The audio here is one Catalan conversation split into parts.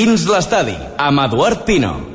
Dins l'estadi, amb Eduard Pino.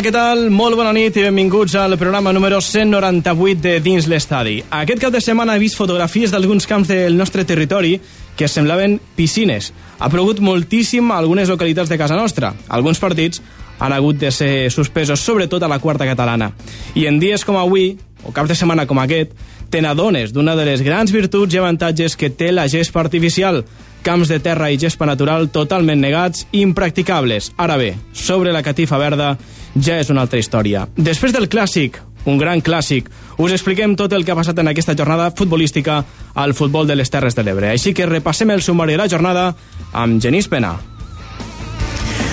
Hola, què tal? Molt bona nit i benvinguts al programa número 198 de Dins l'Estadi. Aquest cap de setmana he vist fotografies d'alguns camps del nostre territori que semblaven piscines. Ha plogut moltíssim a algunes localitats de casa nostra. Alguns partits han hagut de ser suspesos, sobretot a la quarta catalana. I en dies com avui, o caps de setmana com aquest, te n'adones d'una de les grans virtuts i avantatges que té la gespa artificial, camps de terra i gespa natural totalment negats i impracticables. Ara bé, sobre la catifa verda ja és una altra història. Després del clàssic, un gran clàssic, us expliquem tot el que ha passat en aquesta jornada futbolística al futbol de les Terres de l'Ebre. Així que repassem el sumari de la jornada amb Genís Pena.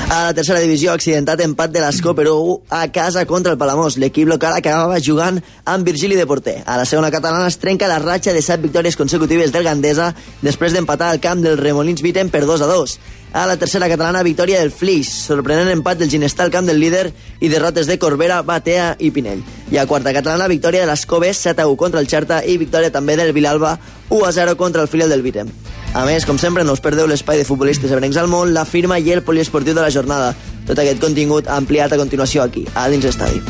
A la tercera divisió, accidentat empat de l'Escó per 1 a casa contra el Palamós. L'equip local acabava jugant amb Virgili de porter. A la segona catalana es trenca la ratxa de 7 victòries consecutives del Gandesa després d'empatar al camp del Remolins Viten per 2 a 2. A la tercera catalana, victòria del Flix, sorprenent empat del Ginestar al camp del líder i derrotes de Corbera, Batea i Pinell. I a quarta catalana, victòria de l'Escobe 7 a 1 contra el Xerta i victòria també del Vilalba 1 a 0 contra el filial del Vitem. A més, com sempre, no us perdeu l'espai de futbolistes ebrencs al món, la firma i el poliesportiu de la jornada. Tot aquest contingut ampliat a continuació aquí, a dins l'estadi.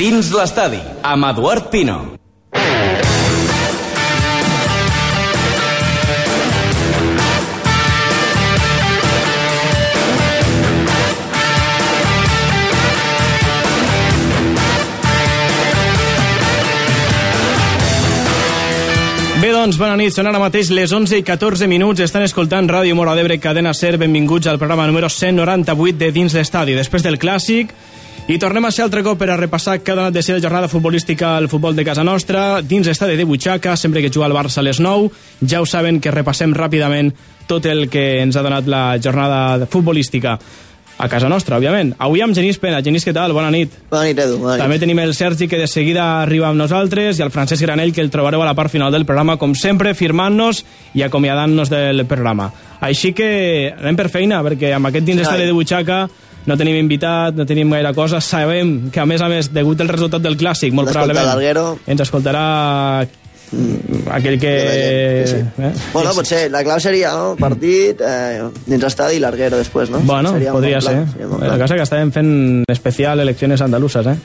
Dins l'estadi, amb Eduard Pino. Doncs, bona nit. Són ara mateix les 11 i 14 minuts. Estan escoltant Ràdio Mora d'Ebre, cadena SER. Benvinguts al programa número 198 de Dins l'Estadi. Després del clàssic, i tornem a ser altre cop per a repassar cada anat de ser la jornada futbolística al futbol de casa nostra, dins l'estadi de Butxaca, sempre que juga el Barça a les 9. Ja ho saben que repassem ràpidament tot el que ens ha donat la jornada futbolística a casa nostra, òbviament. Avui amb Genís Pena. Genís, què tal? Bona nit. Bona nit, Edu. Bona nit. També tenim el Sergi, que de seguida arriba amb nosaltres, i el Francesc Granell, que el trobareu a la part final del programa, com sempre, firmant-nos i acomiadant-nos del programa. Així que anem per feina, perquè amb aquest dins l'estadi de Butxaca no tenim invitat, no tenim gaire cosa. Sabem que, a més a més, degut al resultat del clàssic, molt probablement ens escoltarà aquell que... Sí, sí. Eh? Bueno, potser la clau seria no? partit eh, dins l'estadi i Larguero després, no? Bueno, Seria podria ser. bon La cosa que estàvem fent especial eleccions andaluses, eh?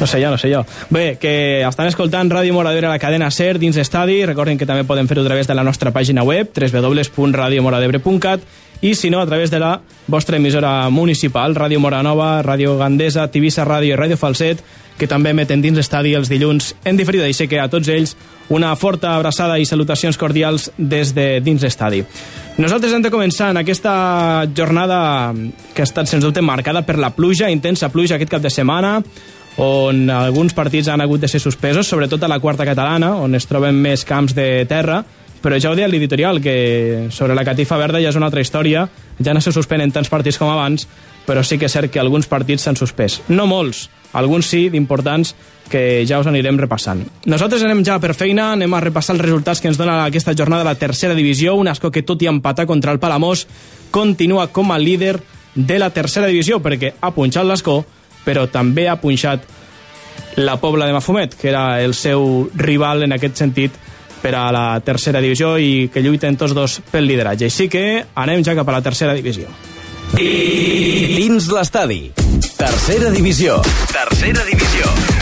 No sé jo, no sé jo. Bé, que estan escoltant Ràdio Moradebre a la cadena SER dins estadi. Recordin que també poden fer-ho a través de la nostra pàgina web, www.radiomoradebre.cat i si no, a través de la vostra emissora municipal, Ràdio Moranova, Ràdio Gandesa, Tivissa Ràdio i Ràdio Falset, que també emeten dins l'estadi els dilluns en diferida. Així que a tots ells una forta abraçada i salutacions cordials des de dins l'estadi. Nosaltres hem de començar en aquesta jornada que ha estat, sens dubte, marcada per la pluja, intensa pluja aquest cap de setmana, on alguns partits han hagut de ser suspesos, sobretot a la quarta catalana, on es troben més camps de terra, però ja ho deia l'editorial, que sobre la catifa verda ja és una altra història, ja no se suspenen tants partits com abans, però sí que és cert que alguns partits s'han suspès. No molts, alguns sí, d'importants, que ja us anirem repassant. Nosaltres anem ja per feina, anem a repassar els resultats que ens dona aquesta jornada a la tercera divisió, un asco que tot i empatar contra el Palamós, continua com a líder de la tercera divisió, perquè ha punxat l'Escó, però també ha punxat la Pobla de Mafumet, que era el seu rival en aquest sentit per a la tercera divisió i que lluiten tots dos pel lideratge. Així que anem ja cap a la tercera divisió. Dins l'estadi. Tercera divisió. Tercera divisió.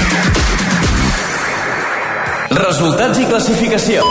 Resultats i classificació.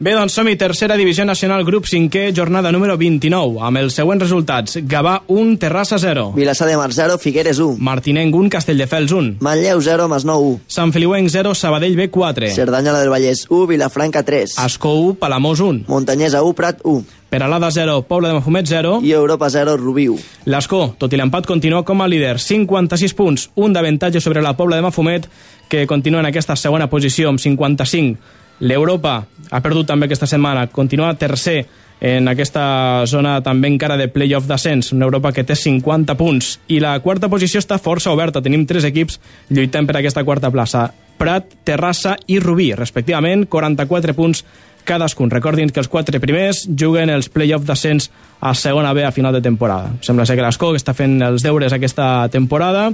Bé, doncs som-hi, tercera divisió nacional, grup 5è, jornada número 29, amb els següents resultats. Gavà 1, Terrassa 0. Vilassar de Mar 0, Figueres 1. Martinenc 1, Castelldefels 1. Manlleu 0, Masnou 1. Sant Feliuenc 0, Sabadell B 4. Cerdanyola del Vallès 1, Vilafranca 3. Ascó 1, Palamós 1. Muntanyesa 1, Prat 1. Peralada 0, Poble de Mafumet 0. I Europa 0, Rubí 1. L'Escó, tot i l'empat, continua com a líder. 56 punts, un d'avantatge sobre la Pobla de Mafumet, que continua en aquesta segona posició amb 55. L'Europa ha perdut també aquesta setmana, continua tercer en aquesta zona també encara de playoff d'ascens, una Europa que té 50 punts. I la quarta posició està força oberta, tenim tres equips lluitant per aquesta quarta plaça. Prat, Terrassa i Rubí, respectivament, 44 punts cadascun. Recordin que els quatre primers juguen els play-off d'ascens a segona B a final de temporada. Sembla ser que l'Escó està fent els deures aquesta temporada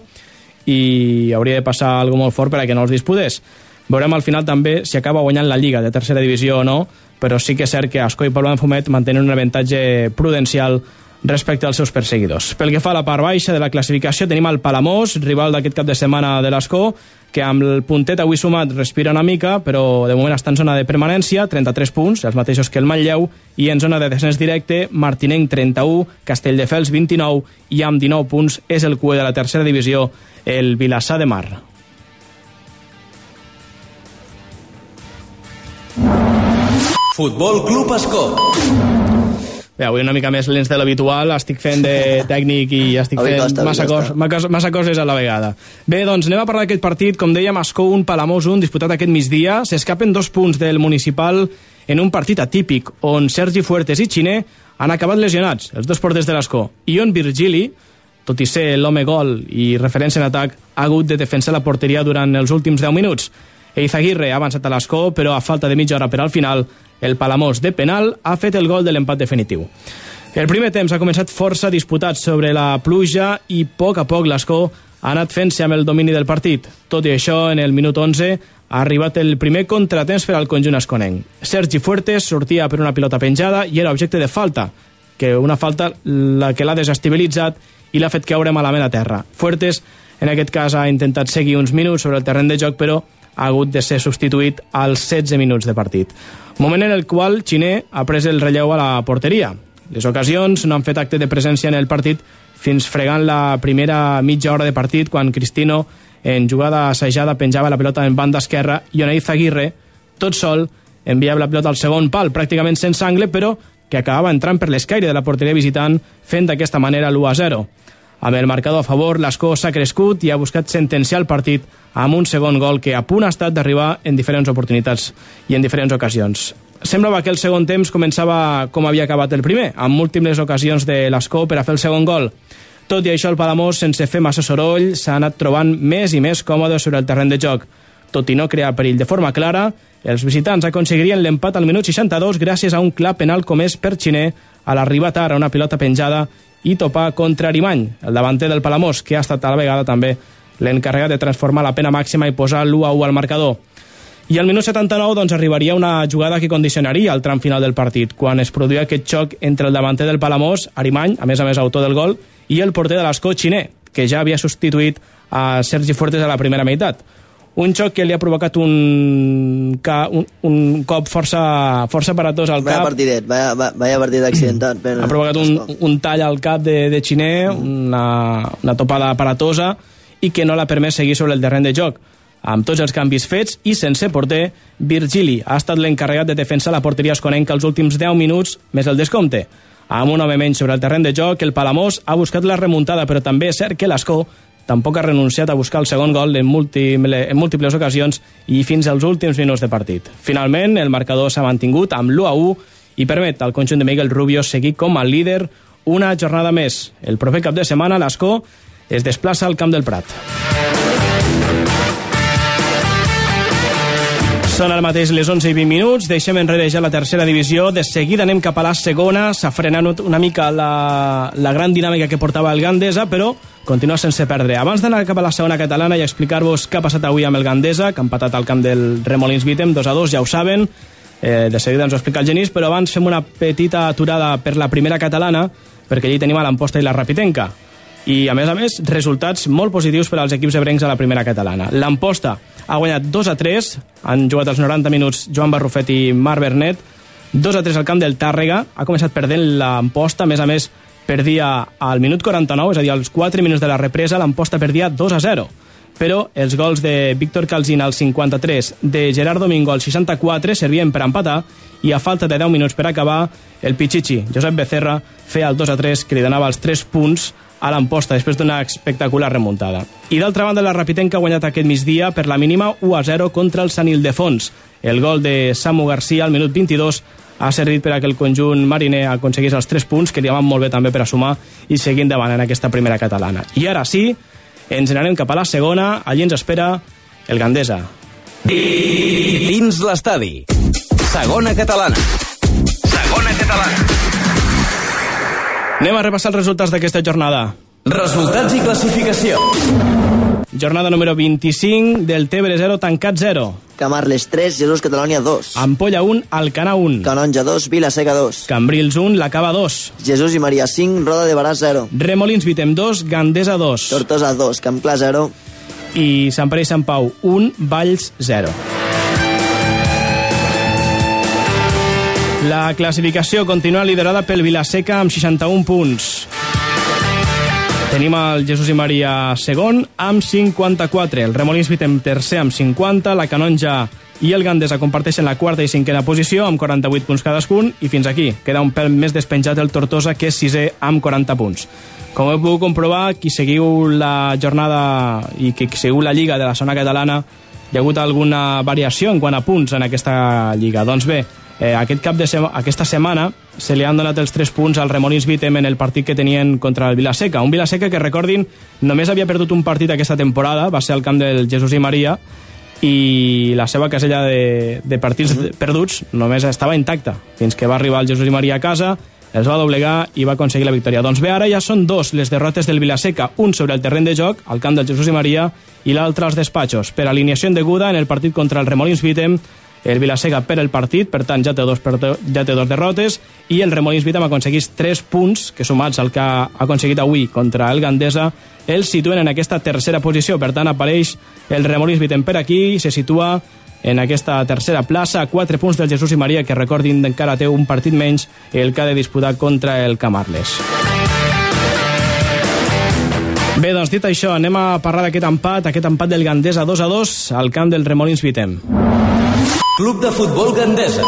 i hauria de passar alguna molt fort per a que no els disputés. Veurem al final també si acaba guanyant la Lliga de tercera divisió o no, però sí que és cert que Ascó i Pablo Fumet mantenen un avantatge prudencial respecte als seus perseguidors. Pel que fa a la part baixa de la classificació, tenim el Palamós, rival d'aquest cap de setmana de l'Escó, que amb el puntet avui sumat respira una mica, però de moment està en zona de permanència, 33 punts, els mateixos que el Manlleu, i en zona de descens directe, Martinenc 31, Castelldefels 29, i amb 19 punts és el cue de la tercera divisió, el Vilassar de Mar. Futbol Club Escó. Bé, avui una mica més lents de l'habitual, estic fent de tècnic i estic fent costa, massa, cos, massa, massa coses a la vegada. Bé, doncs anem a parlar d'aquest partit, com dèiem, Escó 1, Palamós 1, disputat aquest migdia. S'escapen dos punts del municipal en un partit atípic, on Sergi Fuertes i Xiner han acabat lesionats, els dos porters de l'Escó, i on Virgili, tot i ser l'home gol i referència en atac, ha hagut de defensar la porteria durant els últims 10 minuts. Eizaguirre ha avançat a l'Escó, però a falta de mitja hora per al final, el Palamós de penal ha fet el gol de l'empat definitiu. El primer temps ha començat força disputat sobre la pluja i a poc a poc l'Escó ha anat fent-se amb el domini del partit. Tot i això, en el minut 11 ha arribat el primer contratemps per al conjunt esconenc. Sergi Fuertes sortia per una pilota penjada i era objecte de falta, que una falta la que l'ha desestabilitzat i l'ha fet caure malament a terra. Fuertes, en aquest cas, ha intentat seguir uns minuts sobre el terreny de joc, però ha hagut de ser substituït als 16 minuts de partit. Moment en el qual Xiner ha pres el relleu a la porteria. Les ocasions no han fet acte de presència en el partit fins fregant la primera mitja hora de partit quan Cristino, en jugada assajada, penjava la pelota en banda esquerra i on Aguirre, tot sol, enviava la pelota al segon pal, pràcticament sense angle, però que acabava entrant per l'escaire de la porteria visitant, fent d'aquesta manera l'1 a 0. Amb el marcador a favor, l'Escó s'ha crescut i ha buscat sentenciar el partit amb un segon gol que a punt ha estat d'arribar en diferents oportunitats i en diferents ocasions. Semblava que el segon temps començava com havia acabat el primer, amb múltiples ocasions de l'Escó per a fer el segon gol. Tot i això, el Palamós, sense fer massa soroll, s'ha anat trobant més i més còmode sobre el terreny de joc. Tot i no crear perill de forma clara, els visitants aconseguirien l'empat al minut 62 gràcies a un clar penal comès per Xiner a l'arribar tard a una pilota penjada i topar contra Arimany, el davanter del Palamós, que ha estat a la vegada també l'encarregat de transformar la pena màxima i posar l'1 a 1 al marcador. I al minut 79 doncs, arribaria una jugada que condicionaria el tram final del partit, quan es produïa aquest xoc entre el davanter del Palamós, Arimany, a més a més autor del gol, i el porter de l'Escó, Xiner, que ja havia substituït a Sergi Fuertes a la primera meitat. Un xoc que li ha provocat un, ca, un, un cop força, força paratós al Vaya cap. partidet, vaya, va- vaya partit accidentat. Per... Ha provocat un, un tall al cap de, de Xiner, una, una topada aparatosa, i que no l'ha permès seguir sobre el terreny de joc. Amb tots els canvis fets i sense porter, Virgili ha estat l'encarregat de defensar la porteria esconenca els últims 10 minuts més el descompte. Amb un home menys sobre el terreny de joc, el Palamós ha buscat la remuntada, però també és cert que l'Escó tampoc ha renunciat a buscar el segon gol en, múltiple, en múltiples ocasions i fins als últims minuts de partit. Finalment, el marcador s'ha mantingut amb l'1 a 1 i permet al conjunt de Miguel Rubio seguir com a líder una jornada més. El proper cap de setmana, l'Escó es desplaça al Camp del Prat. Són ara mateix les 11 i 20 minuts, deixem enrere ja la tercera divisió, de seguida anem cap a la segona, s'ha frenat una mica la, la gran dinàmica que portava el Gandesa, però continua sense perdre. Abans d'anar cap a la segona catalana i explicar-vos què ha passat avui amb el Gandesa, que ha empatat al camp del Remolins Vitem, 2 a 2, ja ho saben, eh, de seguida ens ho explica el Genís, però abans fem una petita aturada per la primera catalana, perquè allí tenim l'Amposta i la Rapitenca i, a més a més, resultats molt positius per als equips ebrencs a la primera catalana. L'Amposta ha guanyat 2 a 3, han jugat els 90 minuts Joan Barrufet i Marc Bernet, 2 a 3 al camp del Tàrrega, ha començat perdent l'Amposta, a més a més perdia al minut 49, és a dir, als 4 minuts de la represa, l'Amposta perdia 2 a 0 però els gols de Víctor Calzina al 53, de Gerard Domingo al 64 servien per empatar i a falta de 10 minuts per acabar, el Pichichi, Josep Becerra, feia el 2 a 3 que li donava els 3 punts a l'emposta després d'una espectacular remuntada. I d'altra banda, la Rapitenca ha guanyat aquest migdia per la mínima 1 a 0 contra el Sant Ildefons. El gol de Samu Garcia al minut 22 ha servit per a que el conjunt mariner aconseguís els 3 punts, que li van molt bé també per a sumar i seguir endavant en aquesta primera catalana. I ara sí, ens n'anem cap a la segona, allí ens espera el Gandesa. Dins l'estadi. Segona catalana. Segona catalana. Anem a repassar els resultats d'aquesta jornada. Resultats i classificació. Jornada número 25 del Tebre 0, tancat 0. Camarles 3, Jesús Catalònia 2. Ampolla 1, Alcana 1. Canonja 2, Vilaseca 2. Cambrils 1, La Cava 2. Jesús i Maria 5, Roda de Barà 0. Remolins Vitem 2, Gandesa 2. Tortosa 2, Camp Clar 0. I Sant Pere i Sant Pau 1, Valls 0. La classificació continua liderada pel Vilaseca amb 61 punts. Tenim el Jesús i Maria segon amb 54, el Remolins Vitem tercer amb 50, la Canonja i el Gandesa comparteixen la quarta i cinquena posició amb 48 punts cadascun i fins aquí queda un pèl més despenjat el Tortosa que és sisè amb 40 punts. Com heu pogut comprovar, qui seguiu la jornada i qui seguiu la Lliga de la zona catalana, hi ha hagut alguna variació en quant a punts en aquesta Lliga. Doncs bé, eh, aquest cap de sema, aquesta setmana se li han donat els 3 punts al Remolins Vitem en el partit que tenien contra el Vilaseca. Un Vilaseca que, recordin, només havia perdut un partit aquesta temporada, va ser al camp del Jesús i Maria, i la seva casella de, de partits uh -huh. perduts només estava intacta, fins que va arribar el Jesús i Maria a casa, els va doblegar i va aconseguir la victòria. Doncs bé, ara ja són dos les derrotes del Vilaseca, un sobre el terreny de joc, al camp del Jesús i Maria, i l'altre als despatxos. Per alineació indeguda en el partit contra el Remolins Vitem, el Vilaseca per el partit, per tant ja té dos, ja té dos derrotes, i el Remolins Vitam aconseguís 3 punts, que sumats al que ha aconseguit avui contra el Gandesa, el situen en aquesta tercera posició. Per tant, apareix el Remolins Vitam per aquí i se situa en aquesta tercera plaça, a 4 punts del Jesús i Maria, que recordin encara té un partit menys, el que ha de disputar contra el Camarles. Bé, doncs dit això, anem a parlar d'aquest empat, aquest empat del Gandesa 2 a 2 al camp del Remolins Vitem. Club de Futbol Gandesa.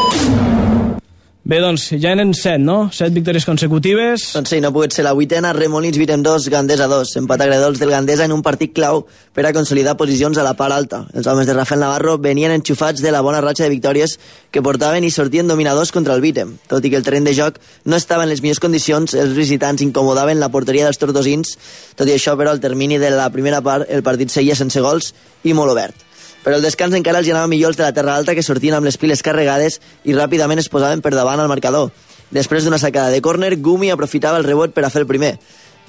Bé, doncs ja en 7, no? 7 victòries consecutives. Doncs sí, no ha pogut ser la vuitena, Remolins Vitem 2, Gandesa 2. Empat agredolç del Gandesa en un partit clau per a consolidar posicions a la part alta. Els homes de Rafael Navarro venien enxufats de la bona ratxa de victòries que portaven i sortien dominadors contra el Vitem. Tot i que el terreny de joc no estava en les millors condicions, els visitants incomodaven la porteria dels tortosins. Tot i això, però, al termini de la primera part, el partit seguia sense gols i molt obert però el descans encara els anava millor els de la Terra Alta que sortien amb les piles carregades i ràpidament es posaven per davant al marcador. Després d'una sacada de córner, Gumi aprofitava el rebot per a fer el primer,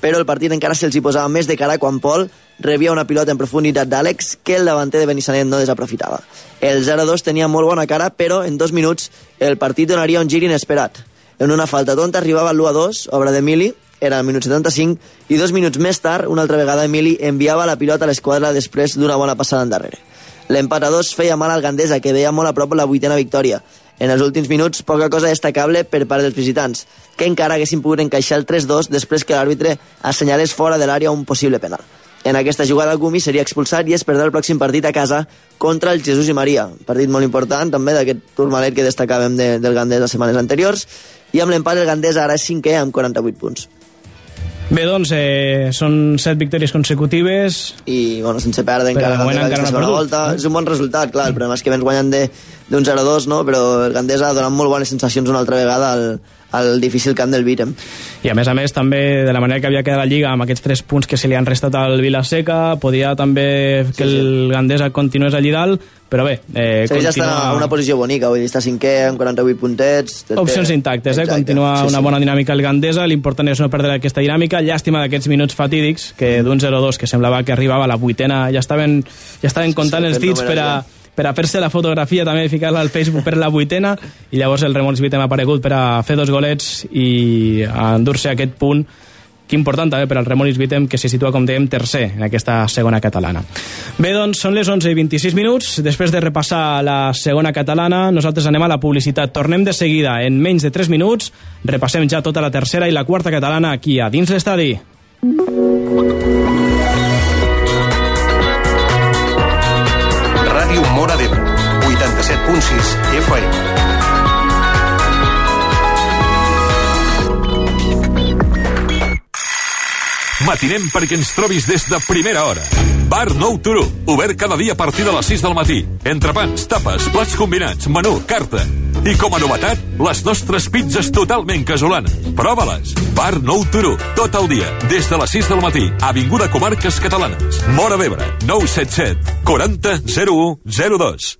però el partit encara se'ls hi posava més de cara quan Pol rebia una pilota en profunditat d'Àlex que el davanter de Benissanet no desaprofitava. El 0-2 tenia molt bona cara, però en dos minuts el partit donaria un gir inesperat. En una falta tonta arribava l'1-2, obra d'Emili, era el minut 75, i dos minuts més tard, una altra vegada Emili enviava la pilota a l'esquadra després d'una bona passada endarrere. L'empat a dos feia mal al Gandesa, que veia molt a prop la vuitena victòria. En els últims minuts, poca cosa destacable per part dels visitants, que encara haguessin pogut encaixar el 3-2 després que l'àrbitre assenyalés fora de l'àrea un possible penal. En aquesta jugada, Gumi seria expulsat i es perdrà el pròxim partit a casa contra el Jesús i Maria. Partit molt important, també, d'aquest turmalet que destacàvem de, del Gandés les setmanes anteriors. I amb l'empat, el Gandés ara és cinquè amb 48 punts. Bé, doncs, eh, són set victòries consecutives. I, bueno, sense perdre encara, de moment encara no ha perdut. volta. És un bon resultat, clar. El problema és que vens guanyant de- d'un 0-2, no? Però el Gandesa ha donat molt bones sensacions una altra vegada al, al difícil camp del Vitem. I a més a més també de la manera que havia quedat la Lliga amb aquests tres punts que se li han restat al Vilaseca podia també que Sí, sí. el Gandesa continués allí dalt però bé, eh, Segueix està a una posició bonica, vull dir, està cinquè amb 48 puntets. té- opcions intactes, eh? Exacte, continua sí, una sí. bona dinàmica el Gandesa l'important és no perdre aquesta dinàmica llàstima d'aquests minuts fatídics que d'un 0-2 que semblava que arribava a la vuitena ja estaven, ja estaven comptant sí, els fent dits per a, ja. Per a fer-se la fotografia també ficar-la al Facebook per la vuitena i llavors el Remolins Vitem ha aparegut per a fer dos golets i endur-se aquest punt que important també per al Remolis Vitem, que se situa, com dèiem, tercer en aquesta segona catalana. Bé, doncs, són les 11 i 26 minuts. Després de repassar la segona catalana, nosaltres anem a la publicitat. Tornem de seguida, en menys de 3 minuts. Repassem ja tota la tercera i la quarta catalana aquí a dins l'estadi. 87.6 FM. Matinem perquè ens trobis des de primera hora. Bar Nou Turó, obert cada dia a partir de les 6 del matí. Entrepans, tapes, plats combinats, menú, carta. I com a novetat, les nostres pizzas totalment casolanes. Prova-les. Bar Nou Turó, tot el dia, des de les 6 del matí. Avinguda Comarques Catalanes. Mora d'Ebre, 977 40 01 02.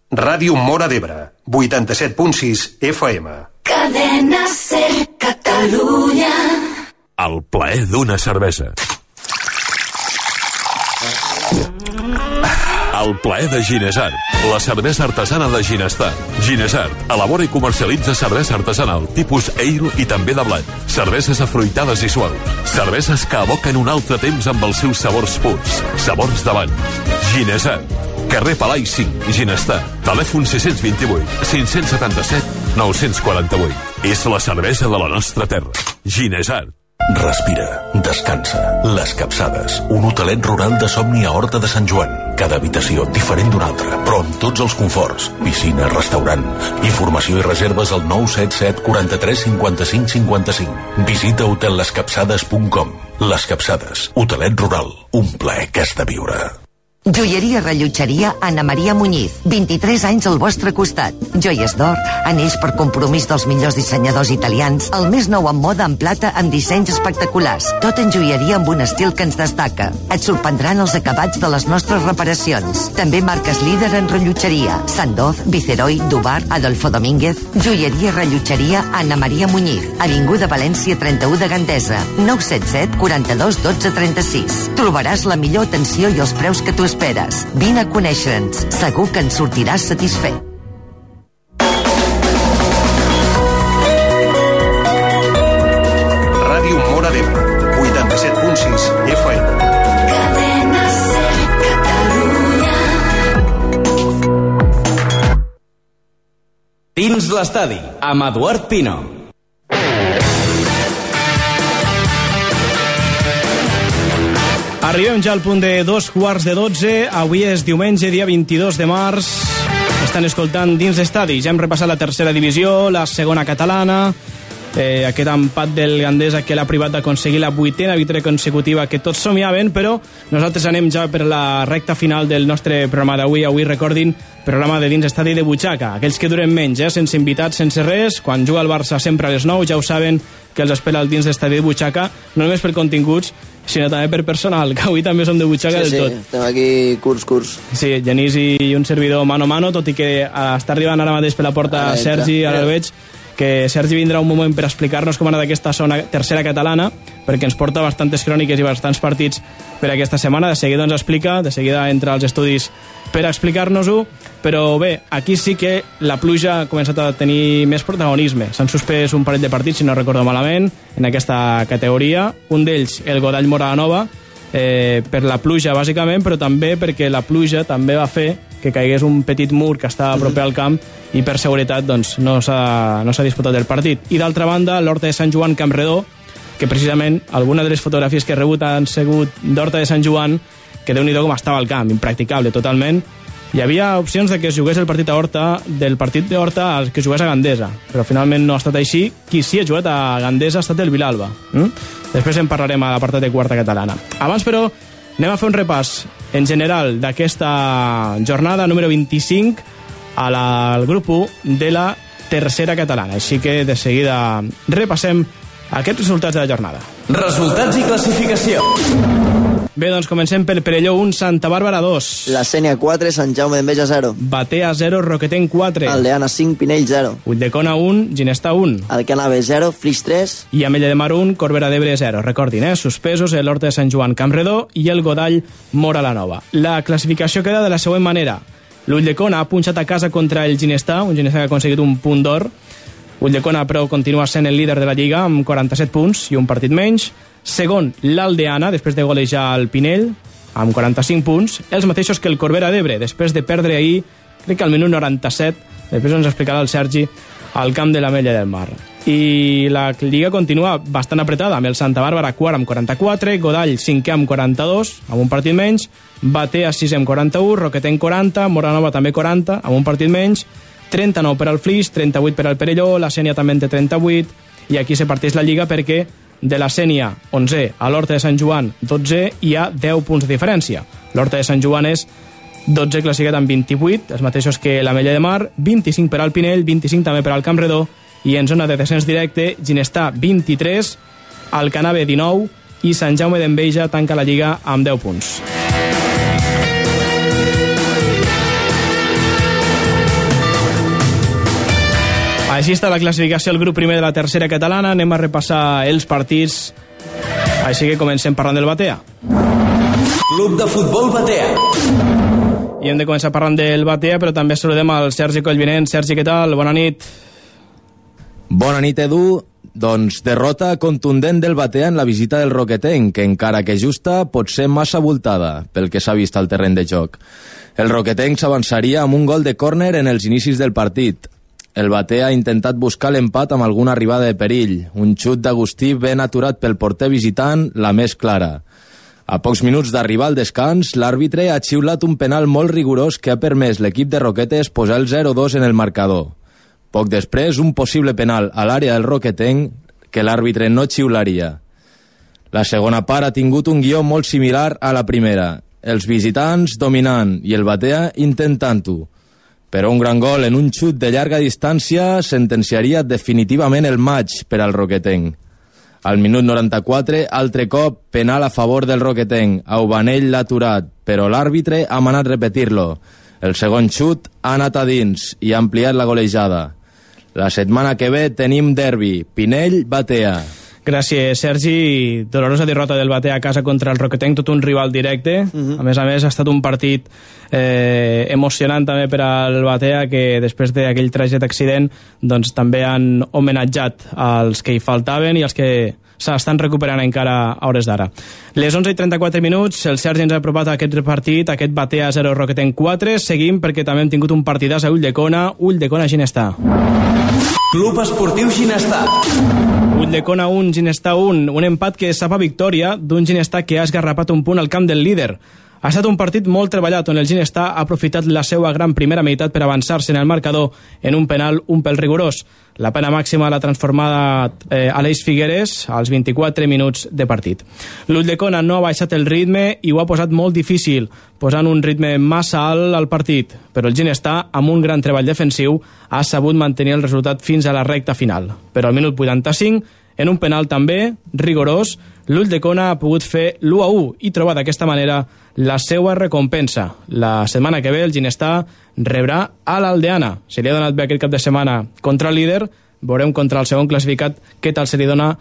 Ràdio Mora d'Ebre, 87.6 FM. Cadena Ser Catalunya. El plaer d'una cervesa. El plaer de Ginesart, la cervesa artesana de Ginestar. Ginesart elabora i comercialitza cervesa artesanal, tipus ale i també de blat. Cerveses afruitades i suaus. Cerveses que evoquen un altre temps amb els seus sabors purs. Sabors d'abans. Ginesart. Carrer Palai 5, Ginestar. Telèfon 628 577 948. És la cervesa de la nostra terra. Ginesart. Respira, descansa. Les Capçades, un hotelet rural de somni a Horta de Sant Joan. Cada habitació diferent d'una altra, però amb tots els conforts. Piscina, restaurant. Informació i reserves al 977 43 55 55. Visita hotellescapçades.com. Les Capçades, hotelet rural. Un plaer que has de viure. Joieria Rellotgeria Anna Maria Muñiz. 23 anys al vostre costat. Joies d'or, anells per compromís dels millors dissenyadors italians, el més nou en moda en plata amb dissenys espectaculars. Tot en joieria amb un estil que ens destaca. Et sorprendran els acabats de les nostres reparacions. També marques líder en rellotgeria. Sandoz, Viceroy, Dubar, Adolfo Domínguez. Joieria Rellotgeria Anna Maria Muñiz. Avinguda València 31 de Gandesa. 977 42 12 36. Trobaràs la millor atenció i els preus que tu esperes. Vine a conèixer-nos. Segur que en sortiràs satisfet. Ràdio Mora d'Ebre, 87.6 FM. Cadena Ser Catalunya. Dins l'estadi, amb Eduard Pino. Arribem ja al punt de dos quarts de dotze. Avui és diumenge, dia 22 de març. Estan escoltant dins l'estadi. Ja hem repassat la tercera divisió, la segona catalana, eh, aquest empat del Gandesa que l'ha privat d'aconseguir la vuitena victòria consecutiva que tots somiaven, però nosaltres anem ja per la recta final del nostre programa d'avui. Avui, recordin, programa de dins estadi de butxaca. Aquells que duren menys, eh, sense invitats, sense res. Quan juga el Barça sempre a les 9, ja ho saben que els espera el dins d'estadi de butxaca, no només per continguts, sinó també per personal, que avui també som de butxaca Sí, sí, del tot. estem aquí curs, curs. Sí, Genís i un servidor mano a mano, tot i que eh, està arribant ara mateix per la porta entra. Sergi, ara el veig, que Sergi vindrà un moment per explicar-nos com ha anat aquesta zona tercera catalana, perquè ens porta bastantes cròniques i bastants partits per aquesta setmana. De seguida ens explica, de seguida entra als estudis per explicar-nos-ho, però bé, aquí sí que la pluja ha començat a tenir més protagonisme. S'han suspès un parell de partits, si no recordo malament, en aquesta categoria. Un d'ells, el Godall Moranova, eh, per la pluja, bàsicament, però també perquè la pluja també va fer que caigués un petit mur que estava proper al camp i per seguretat doncs, no s'ha no disputat el partit. I d'altra banda, l'Horta de Sant Joan Campredó, que precisament alguna de les fotografies que he rebut han sigut d'Horta de Sant Joan, que déu nhi com estava al camp, impracticable totalment. Hi havia opcions de que es jugués el partit a Horta, del partit de Horta al que jugués a Gandesa, però finalment no ha estat així. Qui sí ha jugat a Gandesa ha estat el Vilalba. Mm? Després en parlarem a l'apartat de quarta catalana. Abans, però, anem a fer un repàs en general d'aquesta jornada número 25 a la, al grup 1 de la tercera catalana. Així que de seguida repassem aquests resultats de la jornada. Resultats i classificació. Bé, doncs comencem per Perelló 1, Santa Bàrbara 2. La Sènia 4, Sant Jaume d'Enveja 0. Batea 0, Roquetenc 4. Aldeana 5, Pinell 0. Ulldecona 1, Ginestà 1. Alcanave 0, Flix 3. I Amella de Mar 1, Corbera d'Ebre 0. Recordin, eh? Suspesos el Horta de Sant Joan Campredó i el Godall Mora la Nova. La classificació queda de la següent manera. L'Ulldecona ha punxat a casa contra el Ginestà, un Ginestà que ha aconseguit un punt d'or. Ulldecona, però, continua sent el líder de la Lliga amb 47 punts i un partit menys. Segon, l'Aldeana, després de golejar el Pinell, amb 45 punts. Els mateixos que el Corbera d'Ebre, després de perdre ahir, crec que al minut 97, després ens explicarà el Sergi, al camp de l'Ametlla del Mar. I la Lliga continua bastant apretada, amb el Santa Bàrbara quart amb 44, Godall cinquè amb 42, amb un partit menys, Batea 6 amb 41, Roquetenc 40, Moranova també 40, amb un partit menys, 39 per al Flix, 38 per al Perelló, la Sènia també en té 38, i aquí se parteix la Lliga perquè de la Sènia 11 a l'Horta de Sant Joan 12 hi ha 10 punts de diferència. L'Horta de Sant Joan és 12 classificat amb 28, els mateixos que l'Ametlla de Mar, 25 per al Pinell, 25 també per al Campredó, i en zona de descens directe, Ginestà 23, Alcanave 19 i Sant Jaume d'Enveja tanca la Lliga amb 10 punts. Així està la classificació del grup primer de la tercera catalana. Anem a repassar els partits. Així que comencem parlant del Batea. Club de Futbol Batea. I hem de començar parlant del Batea, però també saludem al Sergi Collvinent. Sergi, què tal? Bona nit. Bona nit, Edu. Doncs derrota contundent del Batea en la visita del Roquetenc, que encara que justa pot ser massa voltada pel que s'ha vist al terreny de joc. El Roquetenc s'avançaria amb un gol de córner en els inicis del partit. El Batea ha intentat buscar l'empat amb alguna arribada de perill. Un xut d'Agustí ben aturat pel porter visitant, la més clara. A pocs minuts d'arribar al descans, l'àrbitre ha xiulat un penal molt rigorós que ha permès l'equip de Roquetes posar el 0-2 en el marcador. Poc després, un possible penal a l'àrea del Roquetenc que l'àrbitre no xiularia. La segona part ha tingut un guió molt similar a la primera. Els visitants dominant i el Batea intentant-ho. Però un gran gol en un xut de llarga distància sentenciaria definitivament el maig per al Roquetenc. Al minut 94, altre cop, penal a favor del Roquetenc. Aubanell l'ha aturat, però l'àrbitre ha manat repetir-lo. El segon xut ha anat a dins i ha ampliat la golejada. La setmana que ve tenim derbi, Pinell-Batea. Gràcies, Sergi. Dolorosa derrota del Batea a casa contra el Roquetenc, tot un rival directe. Uh -huh. A més a més, ha estat un partit eh, emocionant també per al Batea, que després d'aquell tràgic accident doncs, també han homenatjat als que hi faltaven i als que s'estan recuperant encara a hores d'ara. Les 11 i 34 minuts, el Sergi ens ha apropat a aquest partit, aquest Batea 0 Roquetenc 4. Seguim perquè també hem tingut un partidàs a Ulldecona, Ulldecona Ginestà. Club Esportiu Ginestà. Ulldecona 1, Ginestà 1, un empat que sap a victòria d'un Ginestà que ha esgarrapat un punt al camp del líder. Ha estat un partit molt treballat on el Ginestà ha aprofitat la seva gran primera meitat per avançar-se en el marcador en un penal un pèl rigorós. La pena màxima l'ha transformada eh, Aleix Figueres als 24 minuts de partit. L'Ulldecona no ha baixat el ritme i ho ha posat molt difícil, posant un ritme massa alt al partit, però el Ginestà, amb un gran treball defensiu, ha sabut mantenir el resultat fins a la recta final. Però al minut 85, en un penal també rigorós, l'Ulldecona ha pogut fer l'1 a 1 i trobar d'aquesta manera la seva recompensa. La setmana que ve el Ginestà rebrà a l'Aldeana. Se li ha donat bé aquest cap de setmana contra el líder, veurem contra el segon classificat què tal se li dona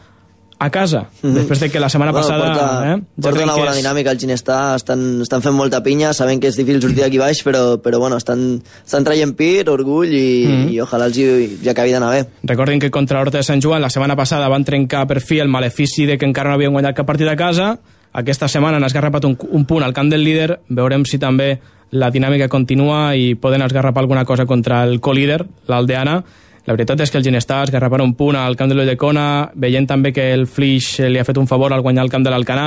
a casa, mm -hmm. després de que la setmana Bueno, passada... porta, eh, porta veiem una bona és- dinàmica, el Ginestà estan, estan fent molta pinya, saben que és difícil sortir d'aquí baix, però, però bueno, estan, estan traient pit, orgull i, Mhm. i ojalà els hi, ja acabi d'anar bé. Recordin que contra l'Horta de Sant Joan la setmana passada van trencar per fi el malefici de que encara no havien guanyat cap partit a casa. Aquesta setmana han esgarrapat un, un punt al camp del líder. Veurem si també la dinàmica continua i poden esgarrapar alguna cosa contra el colíder, l'Aldeana. La veritat és que el Ginestà esgarrapar un punt al camp de l'Ulldecona, veient també que el Flix li ha fet un favor al guanyar el camp de l'Alcanà,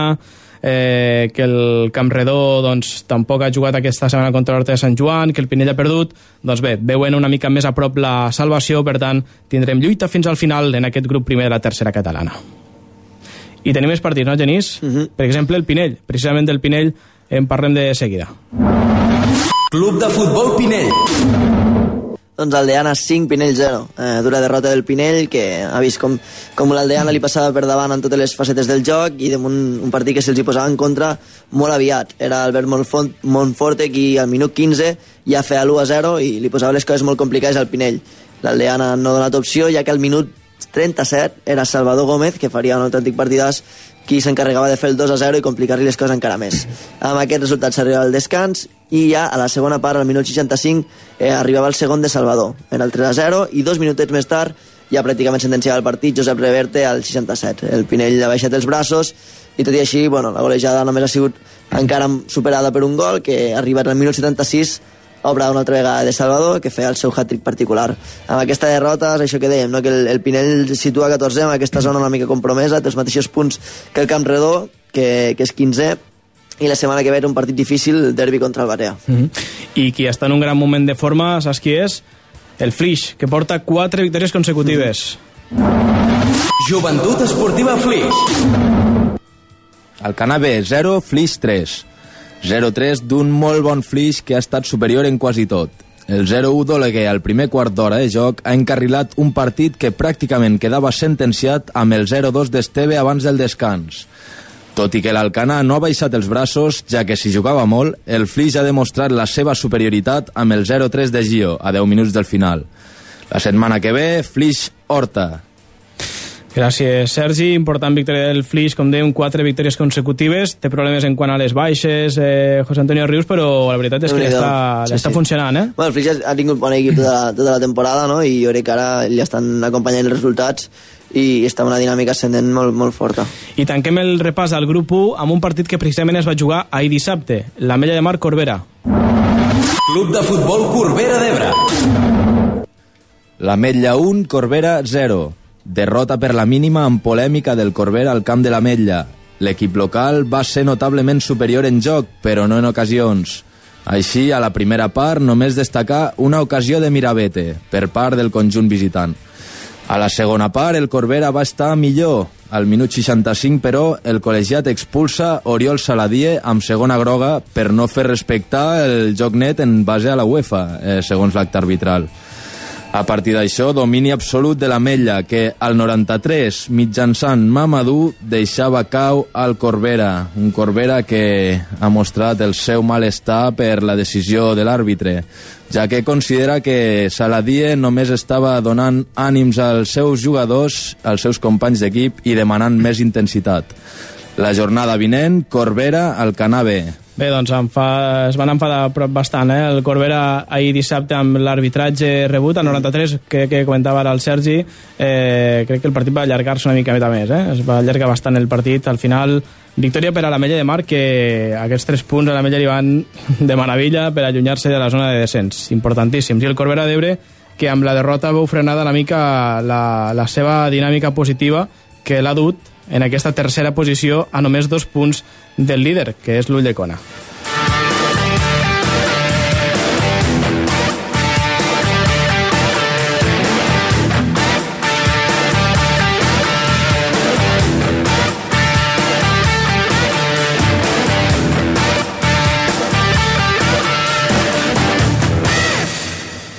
eh, que el Campredó doncs, tampoc ha jugat aquesta setmana contra l'Horta de Sant Joan, que el Pinell ha perdut, doncs bé, veuen una mica més a prop la salvació, per tant, tindrem lluita fins al final en aquest grup primer de la tercera catalana. I tenim més partits, no, Genís? Uh -huh. Per exemple, el Pinell. Precisament del Pinell en parlem de seguida. Club de Futbol Pinell. Doncs Aldeana 5, Pinell 0. Eh, dura derrota del Pinell, que ha vist com, com l'Aldeana li passava per davant en totes les facetes del joc i damunt un partit que se'ls hi posava en contra molt aviat. Era Albert Montfort, Montforte qui al minut 15 ja feia l'1 a 0 i li posava les coses molt complicades al Pinell. L'Aldeana no ha donat opció, ja que al minut 37 era Salvador Gómez, que faria un autèntic partidàs, qui s'encarregava de fer el 2 a 0 i complicar-li les coses encara més. Amb aquest resultat s'arriba al descans i ja a la segona part, al minut 65, eh, arribava el segon de Salvador. Era el 3 a 0 i dos minutets més tard ja pràcticament sentenciava el partit Josep Reverte al 67. El Pinell ha baixat els braços i tot i així, bueno, la golejada només ha sigut encara superada per un gol que ha arribat al minut 76 obra una altra vegada de Salvador, que feia el seu hat-trick particular. Amb aquesta derrota, és això que dèiem, no? que el, el Pinell situa 14 en aquesta zona una mica compromesa, té els mateixos punts que el Camp Redó, que, que és 15 i la setmana que ve era un partit difícil, el derbi contra el Barea. Mm -hmm. I qui està en un gran moment de forma, saps qui és? El Flix, que porta 4 victòries consecutives. Mm -hmm. Joventut Esportiva Flix. El Canabé 0, Flix 3. 0-3 d'un molt bon Flix que ha estat superior en quasi tot. El 0-1 d'Oleguer al primer quart d'hora de joc ha encarrilat un partit que pràcticament quedava sentenciat amb el 0-2 d'Esteve abans del descans. Tot i que l'Alcana no ha baixat els braços, ja que si jugava molt, el Flix ha demostrat la seva superioritat amb el 0-3 de Gio, a 10 minuts del final. La setmana que ve, Flix Horta. Gràcies, Sergi. Important victòria del Flix, com dèiem, quatre victòries consecutives. Té problemes en quant a les baixes, eh, José Antonio Rius, però la veritat és que està, Sí, està sí. funcionant, eh? Bueno, el Flix ha tingut bon equip tota, la- tota la temporada, no? I jo crec que ara li estan acompanyant els resultats i està una dinàmica ascendent molt, molt forta. I tanquem el repàs al grup 1 amb un partit que precisament es va jugar ahir dissabte, la Mella de Mar Corbera. Club de Futbol Corbera d'Ebre. La Metlla 1, Corbera 0. Derrota per la mínima amb polèmica del Corbera al camp de la Metlla. L'equip local va ser notablement superior en joc, però no en ocasions. Així, a la primera part, només destacar una ocasió de Mirabete, per part del conjunt visitant. A la segona part, el Corbera va estar millor. Al minut 65, però, el col·legiat expulsa Oriol Saladie amb segona groga per no fer respectar el joc net en base a la UEFA, eh, segons l'acte arbitral. A partir d'això, domini absolut de la Mella, que al 93, mitjançant Mamadou, deixava cau al Corbera. Un Corbera que ha mostrat el seu malestar per la decisió de l'àrbitre, ja que considera que Saladie només estava donant ànims als seus jugadors, als seus companys d'equip i demanant més intensitat. La jornada vinent, Corbera al Canave. Bé, doncs fa, es van enfadar bastant, eh? El Corbera ahir dissabte amb l'arbitratge rebut, al 93, que, que comentava ara el Sergi, eh, crec que el partit va allargar-se una mica més, eh? Es va allargar bastant el partit. Al final, victòria per a la Mella de Mar, que aquests tres punts a la Mella li van de meravella per allunyar-se de la zona de descens. Importantíssims. I el Corbera d'Ebre, que amb la derrota veu frenada una mica la, la seva dinàmica positiva, que l'ha dut en aquesta tercera posició a només dos punts del líder, que és l'Ulldecona.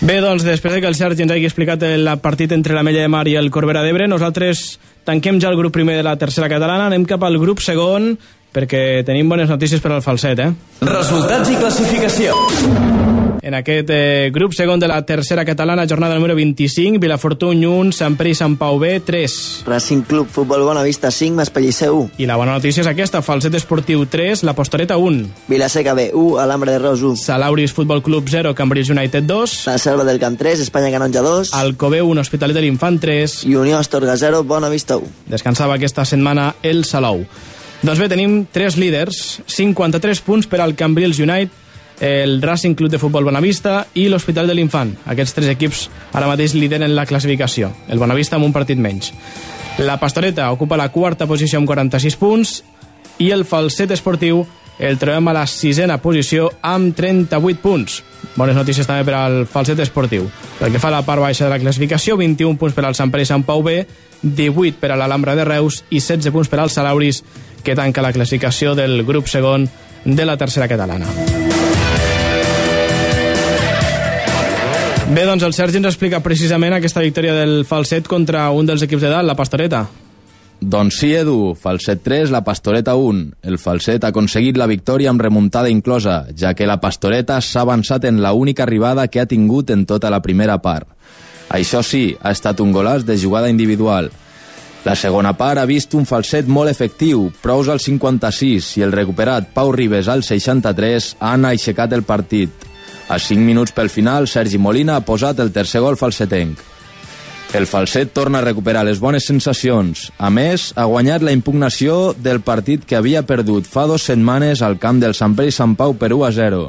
Bé, doncs, després de que el Sergi ens hagi explicat el partit entre la Mella de Mar i el Corbera d'Ebre, nosaltres tanquem ja el grup primer de la tercera catalana, anem cap al grup segon, perquè tenim bones notícies per al falset, eh? Resultats i classificació. En aquest eh, grup segon de la tercera catalana, jornada número 25, Vilafortuny 1, Sant Pere i Sant Pau B 3. Racing Club Futbol Bonavista 5, Maspellicer 1. I la bona notícia és aquesta, Falset Esportiu 3, La Postoreta 1. Vilaseca B 1, Alambre de Ros 1. Salauris Futbol Club 0, Cambridge United 2. La Selva del Camp 3, Espanya Canonja 2. Alcobé 1, Hospitalet de l'Infant 3. I Unió Astorga 0, Bonavista 1. Descansava aquesta setmana el Salou. Doncs bé, tenim tres líders, 53 punts per al Cambrils United, el Racing Club de Futbol Bonavista i l'Hospital de l'Infant. Aquests tres equips ara mateix lideren la classificació. El Bonavista amb un partit menys. La Pastoreta ocupa la quarta posició amb 46 punts i el Falset Esportiu el trobem a la sisena posició amb 38 punts. Bones notícies també per al Falset Esportiu. Pel que fa a la part baixa de la classificació, 21 punts per al Sant Pere i Sant Pau B, 18 per a l'Alhambra de Reus i 16 punts per al Salauris, que tanca la classificació del grup segon de la tercera catalana. Bé, doncs el Sergi ens explica precisament aquesta victòria del Falset contra un dels equips de dalt, la Pastoreta. Doncs sí, Edu, Falset 3, la Pastoreta 1. El Falset ha aconseguit la victòria amb remuntada inclosa, ja que la Pastoreta s'ha avançat en la única arribada que ha tingut en tota la primera part. Això sí, ha estat un golaç de jugada individual. La segona part ha vist un falset molt efectiu, prous al 56, i el recuperat Pau Ribes al 63 han aixecat el partit. A 5 minuts pel final, Sergi Molina ha posat el tercer gol falsetenc. El falset torna a recuperar les bones sensacions. A més, ha guanyat la impugnació del partit que havia perdut fa dues setmanes al camp del Sant Pere i Sant Pau per 1 a 0.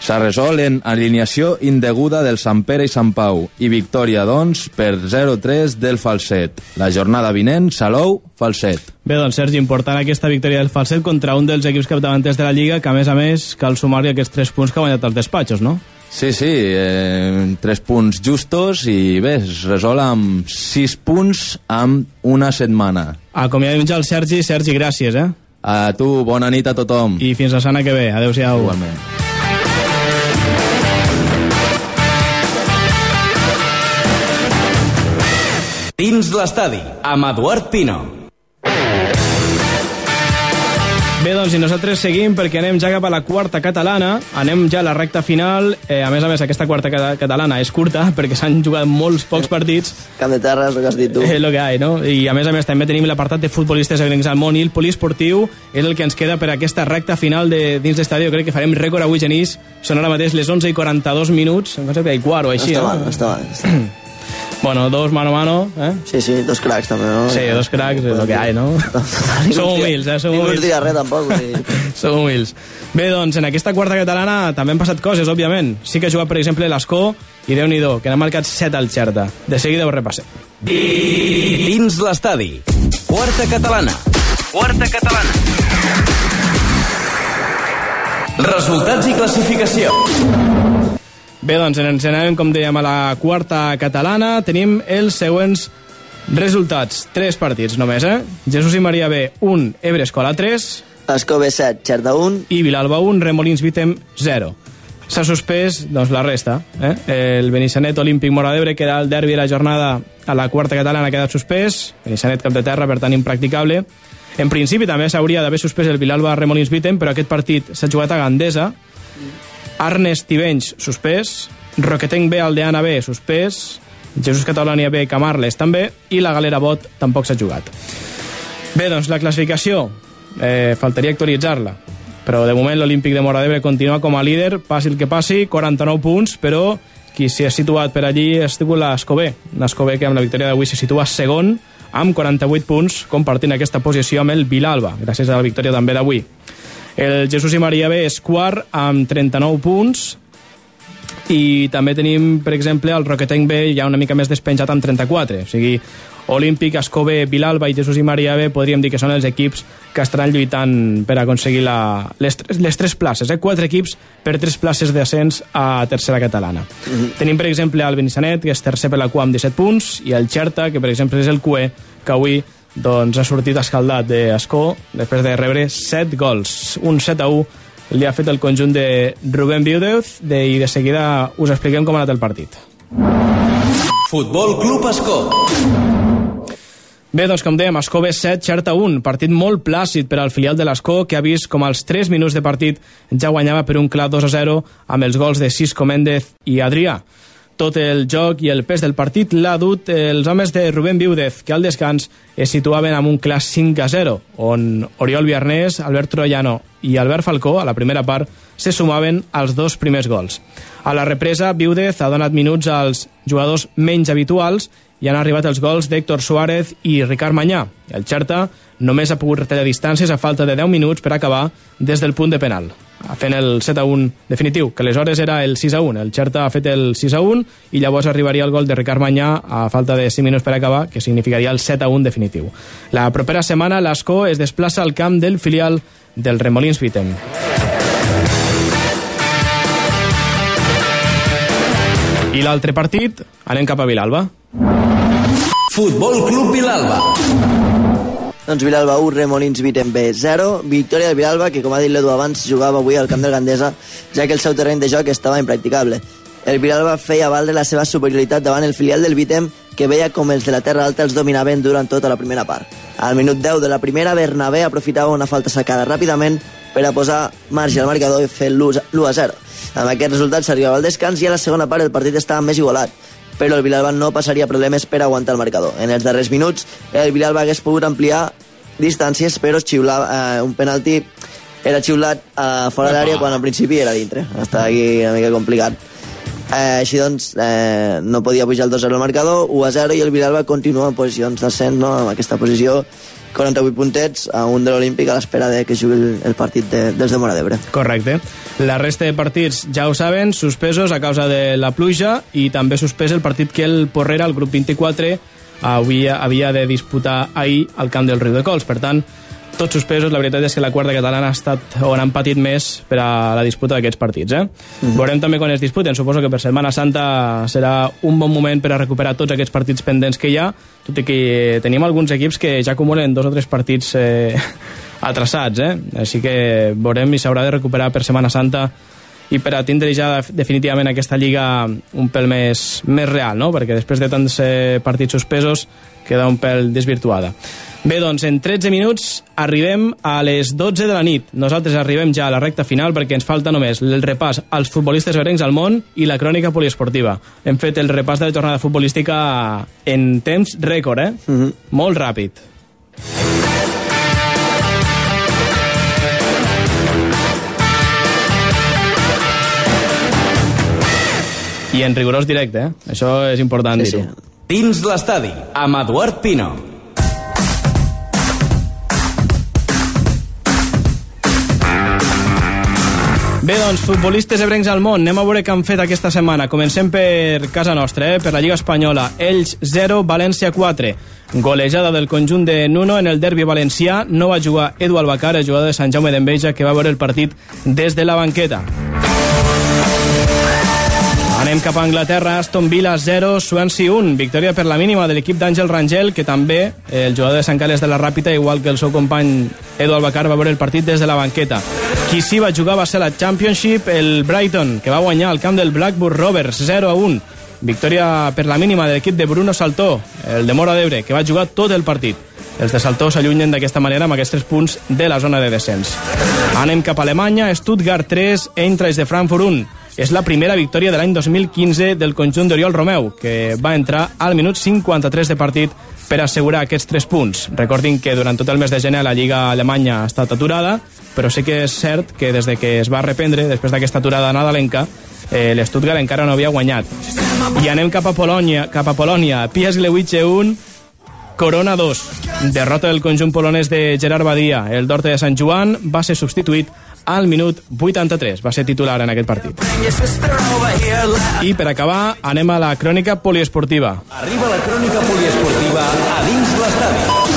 S'ha resolt en alineació indeguda del Sant Pere i Sant Pau i victòria, doncs, per 0-3 del Falset. La jornada vinent, Salou, Falset. Bé, doncs Sergi, important aquesta victòria del Falset contra un dels equips capdavanters de la Lliga, que a més a més cal sumar-hi aquests 3 punts que ha guanyat els despatxos, no? Sí, sí, eh, tres punts justos i bé, es resol amb sis punts amb una setmana. Acomiadem ja el Sergi. Sergi, gràcies, eh? A tu, bona nit a tothom. I fins la setmana que ve. Adéu-siau. Igualment. Dins l'estadi, amb Eduard Pino. Bé, doncs, i nosaltres seguim perquè anem ja cap a la quarta catalana, anem ja a la recta final, eh, a més a més aquesta quarta cata- catalana és curta perquè s'han jugat molts pocs partits, Camp de terra, és el que has dit tu. és el que hi ha, no? I a més a més també tenim l'apartat de futbolistes agrecs al món i el poliesportiu és el que ens queda per aquesta recta final de dins l'estadi, jo crec que farem rècord avui, Genís, són ara mateix les 11 i 42 minuts, em penso que hi ha quart o així, està no? mal, està mal. Està... Bueno, dos mano a mano, eh? Sí, sí, dos cracs també, no? Sí, dos cracs, és el que hi ha, no? Som humils, eh? Som Ningú humils. dirà res, tampoc. Som humils. Bé, doncs, en aquesta quarta catalana també han passat coses, òbviament. Sí que ha jugat, per exemple, l'Escó i déu nhi que n'ha marcat 7 al Xerta. De seguida ho repassem. Dins l'estadi, quarta catalana. Quarta catalana. Resultats i classificació. Bé, doncs, ens anem, com dèiem, a la quarta catalana. Tenim els següents resultats. Tres partits només, eh? Jesús i Maria B, 1, Ebre Escola 3, Escó B7, Xerta 1, i Vilalba 1, Remolins Vitem 0. S'ha suspès doncs, la resta. Eh? El Benissanet Olímpic Mora d'Ebre, que era el derbi de la jornada a la quarta catalana, ha quedat suspès. Benissanet cap de terra, per tant, impracticable. En principi també s'hauria d'haver suspès el Vilalba Remolins Vitem, però aquest partit s'ha jugat a Gandesa. Arnes Tivenys, suspès. Roquetenc B, Aldeana B, suspès. Jesús Catalònia B, Camarles també. I la Galera Bot tampoc s'ha jugat. Bé, doncs la classificació, eh, faltaria actualitzar-la. Però de moment l'Olímpic de Mora d'Ebre continua com a líder, passi el que passi, 49 punts, però qui s'hi ha situat per allí ha sigut l'Escobé. L'Escobé que amb la victòria d'avui se situa segon amb 48 punts, compartint aquesta posició amb el Vilalba, gràcies a la victòria també d'avui. El Jesús i Maria B és quart amb 39 punts, i també tenim, per exemple, el Roquetenc B ja una mica més despenjat amb 34. O sigui, Olímpic, Escobé, Vilalba i Jesús i Maria B podríem dir que són els equips que estaran lluitant per aconseguir la, les, tres- les tres places. Eh? Quatre equips per tres places d'ascens a tercera catalana. Tenim, per exemple, el Benissanet, que és tercer per la cua amb 17 punts, i el Xerta, que per exemple és el QE, que avui doncs, ha sortit escaldat d'Escó després de rebre 7 gols. Un 7 a 1 li ha fet el conjunt de Rubén Viudeuz de, i de seguida us expliquem com ha anat el partit. Futbol Club Escó. Bé, doncs com dèiem, Escó B7, Xerta 1, partit molt plàcid per al filial de l'Escó, que ha vist com als 3 minuts de partit ja guanyava per un clar 2 a 0 amb els gols de Cisco Méndez i Adrià. Tot el joc i el pes del partit l'ha dut els homes de Rubén Viudez, que al descans es situaven amb un clar 5 a 0, on Oriol Viarnés, Albert Troyano i Albert Falcó, a la primera part, se sumaven als dos primers gols. A la represa, Viudez ha donat minuts als jugadors menys habituals i han arribat els gols d'Héctor Suárez i Ricard Manyà. El Xerta només ha pogut retallar distàncies a falta de 10 minuts per acabar des del punt de penal, fent el 7 a 1 definitiu, que aleshores era el 6 a 1. El Xerta ha fet el 6 a 1 i llavors arribaria el gol de Ricard Manyà a falta de 5 minuts per acabar, que significaria el 7 a 1 definitiu. La propera setmana l'Escó es desplaça al camp del filial del Remolins Vitem. I l'altre partit, anem cap a Vilalba. Futbol Club Vilalba. Doncs Vilalba 1, Remolins B 0. Victòria del Vilalba, que com ha dit l'Edu abans, jugava avui al camp del Gandesa, ja que el seu terreny de joc estava impracticable. el Villalba feia valdre la seva superioritat davant el filial del Vitem, que veia com els de la Terra Alta els dominaven durant tota la primera part. Al minut 10 de la primera, Bernabé aprofitava una falta sacada ràpidament per a posar marge al marcador i fer l'1 a 0. Amb aquest resultat s'arribava al descans i a la segona part el partit estava més igualat, però el Villalba no passaria problemes per aguantar el marcador. En els darrers minuts, el Villalba hagués pogut ampliar distàncies, però xiular eh, un penalti era xiulat eh, fora d'àrea quan al principi era dintre. Està aquí una mica complicat. Eh, així doncs, eh, no podia pujar el 2-0 al marcador, 1-0, i el Villalba continua en posicions d'ascens, no?, en aquesta posició, 48 puntets a un de l'Olímpic a l'espera de que jugui el, partit de, dels de Mora d'Ebre. Correcte. La resta de partits, ja ho saben, suspesos a causa de la pluja i també suspès el partit que el Porrera, el grup 24, havia, havia de disputar ahir al camp del Riu de Cols. Per tant, tots suspesos, la veritat és que la quarta catalana ha estat on han patit més per a la disputa d'aquests partits. Eh? Mm -hmm. Veurem també quan es disputen. Suposo que per Setmana Santa serà un bon moment per a recuperar tots aquests partits pendents que hi ha, tot i que tenim alguns equips que ja acumulen dos o tres partits eh, atrasats. Eh? Així que veurem si s'haurà de recuperar per Setmana Santa i per a tindre ja definitivament aquesta lliga un pèl més, més real, no? perquè després de tants eh, partits suspesos queda un pèl desvirtuada. Bé, doncs, en 13 minuts arribem a les 12 de la nit. Nosaltres arribem ja a la recta final perquè ens falta només el repàs als futbolistes verencs al món i la crònica poliesportiva. Hem fet el repàs de la jornada futbolística en temps rècord, eh? Mm -hmm. Molt ràpid. I en rigorós directe, eh? Això és important Sí, dir-ho. sí. Dins l'estadi, amb Eduard Pino. Bé, doncs, futbolistes ebrencs al món. Anem a veure què han fet aquesta setmana. Comencem per casa nostra, eh? per la Lliga Espanyola. Ells 0, València 4. Golejada del conjunt de Nuno en el derbi valencià. No va jugar Edu Albacar, el jugador de Sant Jaume d'Enveja, que va veure el partit des de la banqueta. Anem cap a Anglaterra, Aston Villa 0, Swansea 1. Victòria per la mínima de l'equip d'Àngel Rangel, que també eh, el jugador de Sant Carles de la Ràpita, igual que el seu company Edu Albacar, va veure el partit des de la banqueta. Qui sí va jugar va ser la Championship, el Brighton, que va guanyar al camp del Blackburn Rovers 0 a 1. Victòria per la mínima de l'equip de Bruno Saltó, el de Mora d'Ebre, que va jugar tot el partit. Els de Saltó s'allunyen d'aquesta manera amb aquests 3 punts de la zona de descens. Anem cap a Alemanya, Stuttgart 3, Eintracht de Frankfurt 1. És la primera victòria de l'any 2015 del conjunt d'Oriol Romeu, que va entrar al minut 53 de partit per assegurar aquests 3 punts. Recordin que durant tot el mes de gener la Lliga Alemanya ha estat aturada, però sí que és cert que des de que es va reprendre, després d'aquesta aturada nadalenca, eh, l'Stuttgart encara no havia guanyat. I anem cap a Polònia, cap a Polònia. Pieslewice 1, Corona 2. Derrota del conjunt polonès de Gerard Badia. El d'Horta de Sant Joan va ser substituït al minut 83. Va ser titular en aquest partit. I per acabar, anem a la crònica poliesportiva. Arriba la crònica poliesportiva a dins l'estadi.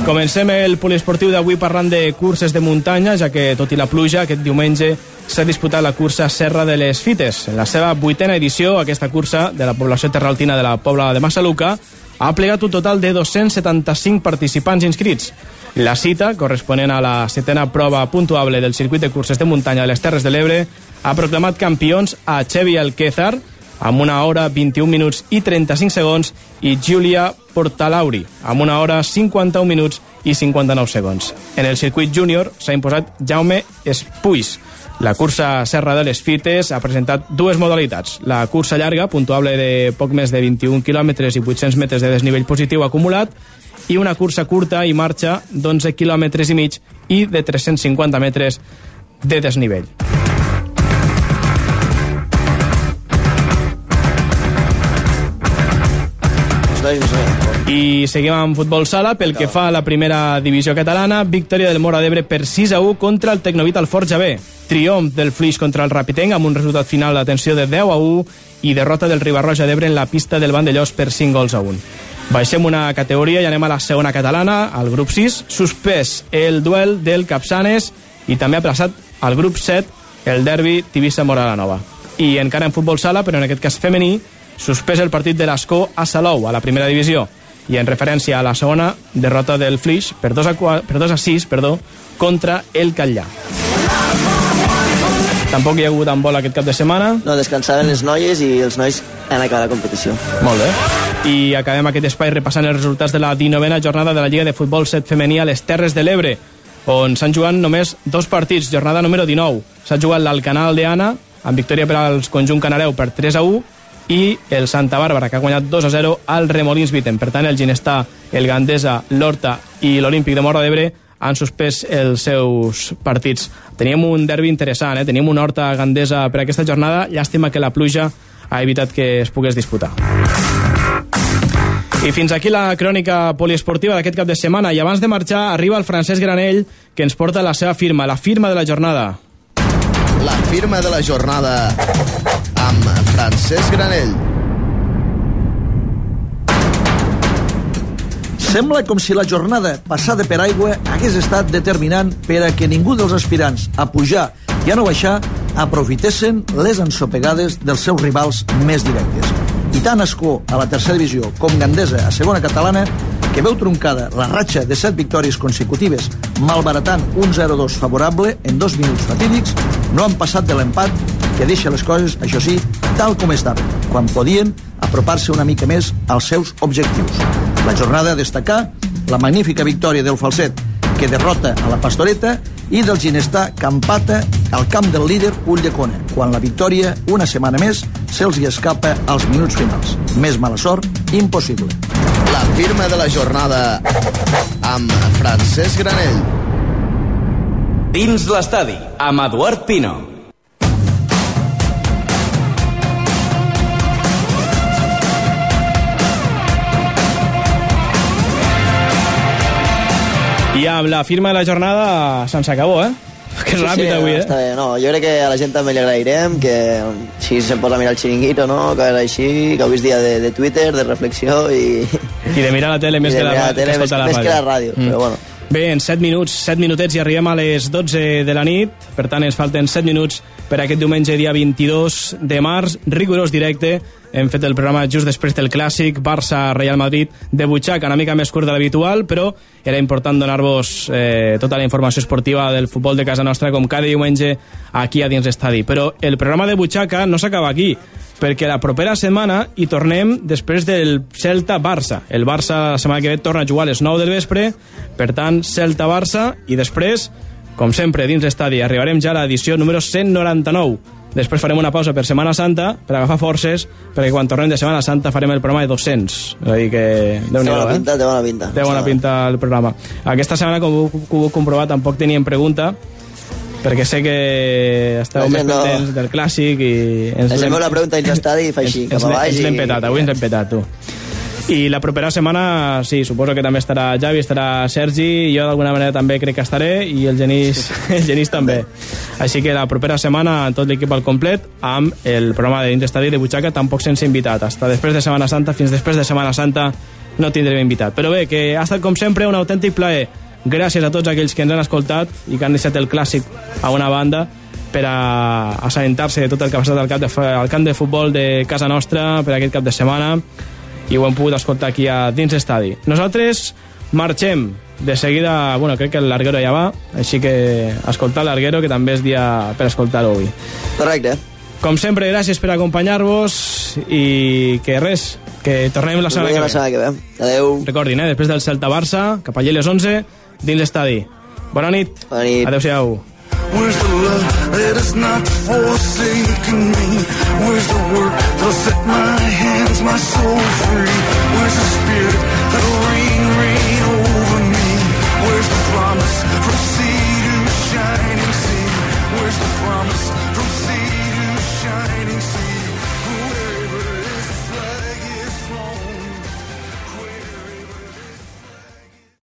Comencem el poliesportiu d'avui parlant de curses de muntanya, ja que, tot i la pluja, aquest diumenge s'ha disputat la cursa Serra de les Fites. En la seva vuitena edició, aquesta cursa de la població terraltina de la Pobla de Massaluca ha plegat un total de 275 participants inscrits. La cita, corresponent a la setena prova puntuable del circuit de curses de muntanya de les Terres de l'Ebre, ha proclamat campions a Xevi Alquézar, amb una hora 21 minuts i 35 segons, i Giulia Portalauri, amb una hora 51 minuts i 59 segons. En el circuit júnior s'ha imposat Jaume Espuis. La cursa Serra de les Fites ha presentat dues modalitats. La cursa llarga, puntuable de poc més de 21 quilòmetres i 800 metres de desnivell positiu acumulat, i una cursa curta i marxa d'11 quilòmetres i mig i de 350 metres de desnivell. I seguim amb futbol sala pel que fa a la primera divisió catalana. Victòria del Mora d'Ebre per 6 a 1 contra el Tecnovit al Forja B. Triomf del Flix contra el Rapitenc amb un resultat final d'atenció de 10 a 1 i derrota del Ribarroja d'Ebre en la pista del Vandellós per 5 gols a 1. Baixem una categoria i anem a la segona catalana, al grup 6. Suspès el duel del Capçanes i també ha plaçat al grup 7 el derbi Tivissa-Mora la Nova. I encara en futbol sala, però en aquest cas femení, suspès el partit de l'Escó a Salou, a la primera divisió. I en referència a la segona, derrota del Flix per 2 a, 4, per 2 a 6 perdó, contra el Catllà. Tampoc hi ha hagut handbol aquest cap de setmana. No, descansaven les noies i els nois han acabat la competició. Molt bé. I acabem aquest espai repassant els resultats de la 19a jornada de la Lliga de Futbol 7 femení a les Terres de l'Ebre, on s'han jugat només dos partits, jornada número 19. S'ha jugat l'Alcanal de Anna, amb victòria per als conjunt canareu per 3 a 1, i el Santa Bàrbara, que ha guanyat 2 a 0 al Remolins Viten. Per tant, el Ginestà, el Gandesa, l'Horta i l'Olímpic de Mora d'Ebre han suspès els seus partits. Teníem un derbi interessant, eh? teníem una Horta Gandesa per aquesta jornada. Llàstima que la pluja ha evitat que es pogués disputar. I fins aquí la crònica poliesportiva d'aquest cap de setmana. I abans de marxar, arriba el Francesc Granell, que ens porta la seva firma, la firma de la jornada. La firma de la jornada amb Francesc Granell. Sembla com si la jornada passada per aigua hagués estat determinant per a que ningú dels aspirants a pujar i a no baixar aprofitessin les ensopegades dels seus rivals més directes. I tant Escó a la tercera divisió com Gandesa a segona catalana que veu truncada la ratxa de set victòries consecutives malbaratant un 0-2 favorable en dos minuts fatídics no han passat de l'empat que deixa les coses, això sí, tal com estaven, quan podien apropar-se una mica més als seus objectius. La jornada a destacar la magnífica victòria del Falset, que derrota a la Pastoreta, i del Ginestà, que empata al camp del líder Ulldecona, quan la victòria, una setmana més, se'ls hi escapa als minuts finals. Més mala sort, impossible. La firma de la jornada amb Francesc Granell. Dins l'estadi, amb Eduard Pino. I amb la firma de la jornada se'ns acabó, eh? Que ràpid avui, eh? Està bé, no, jo crec que a la gent també li agrairem que si se'n posa a mirar el xiringuito, no? que era així, que avui és dia de, de Twitter, de reflexió i... I de mirar la tele més que la, la tele que més, la més ràdio. que la ràdio, Mm. però bueno. Bé, en 7 minuts, 7 minutets i arribem a les 12 de la nit. Per tant, ens falten 7 minuts per aquest diumenge, dia 22 de març, rigorós directe. Hem fet el programa just després del clàssic Barça-Real Madrid de butxaca, una mica més curt de l'habitual, però era important donar-vos eh, tota la informació esportiva del futbol de casa nostra, com cada diumenge aquí a dins estadi. Però el programa de butxaca no s'acaba aquí, perquè la propera setmana hi tornem després del Celta-Barça. El Barça la setmana que ve torna a jugar a les 9 del vespre, per tant, Celta-Barça, i després, com sempre, dins l'estadi, arribarem ja a l'edició número 199. Després farem una pausa per Setmana Santa, per agafar forces, perquè quan tornem de Setmana Santa farem el programa de 200. És a dir que... déu Té bona eh? pinta, té bona pinta. Té bona pinta el programa. Aquesta setmana, com ho puc comprovar, tampoc teníem pregunta, perquè sé que esteu més no- pendents del clàssic i... Ens la pregunta dins l'estadi i fa així, ens, cap a ens, l'hem petat, avui ens l'hem petat, tu. I la propera setmana, sí, suposo que també estarà Javi, estarà Sergi, jo d'alguna manera també crec que estaré, i el Genís, el Genís també. Així que la propera setmana, tot l'equip al complet, amb el programa de Dins Estadi de Butxaca, tampoc sense invitat. Hasta després de Setmana Santa, fins després de Setmana Santa, no tindrem invitat. Però bé, que ha estat com sempre un autèntic plaer. Gràcies a tots aquells que ens han escoltat i que han deixat el clàssic a una banda per a assabentar-se de tot el que ha passat al, cap de, al camp de futbol de casa nostra per aquest cap de setmana i ho hem pogut escoltar aquí a dins estadi. Nosaltres marxem de seguida, bueno, crec que el Larguero ja va, així que escoltar l'Arguero, que també és dia per escoltar-ho avui. Correcte. Com sempre, gràcies per acompanyar-vos i que res, que tornem la setmana que la setmana que ve. Adeu. Recordin, eh, després del Celta-Barça, cap allà a les 11, dins l'estadi. Bona nit. Bona nit. Adéu-siau. Where's the love that is not forsaking me? Where's the work that'll set my hands, my soul free? Where's the spirit that'll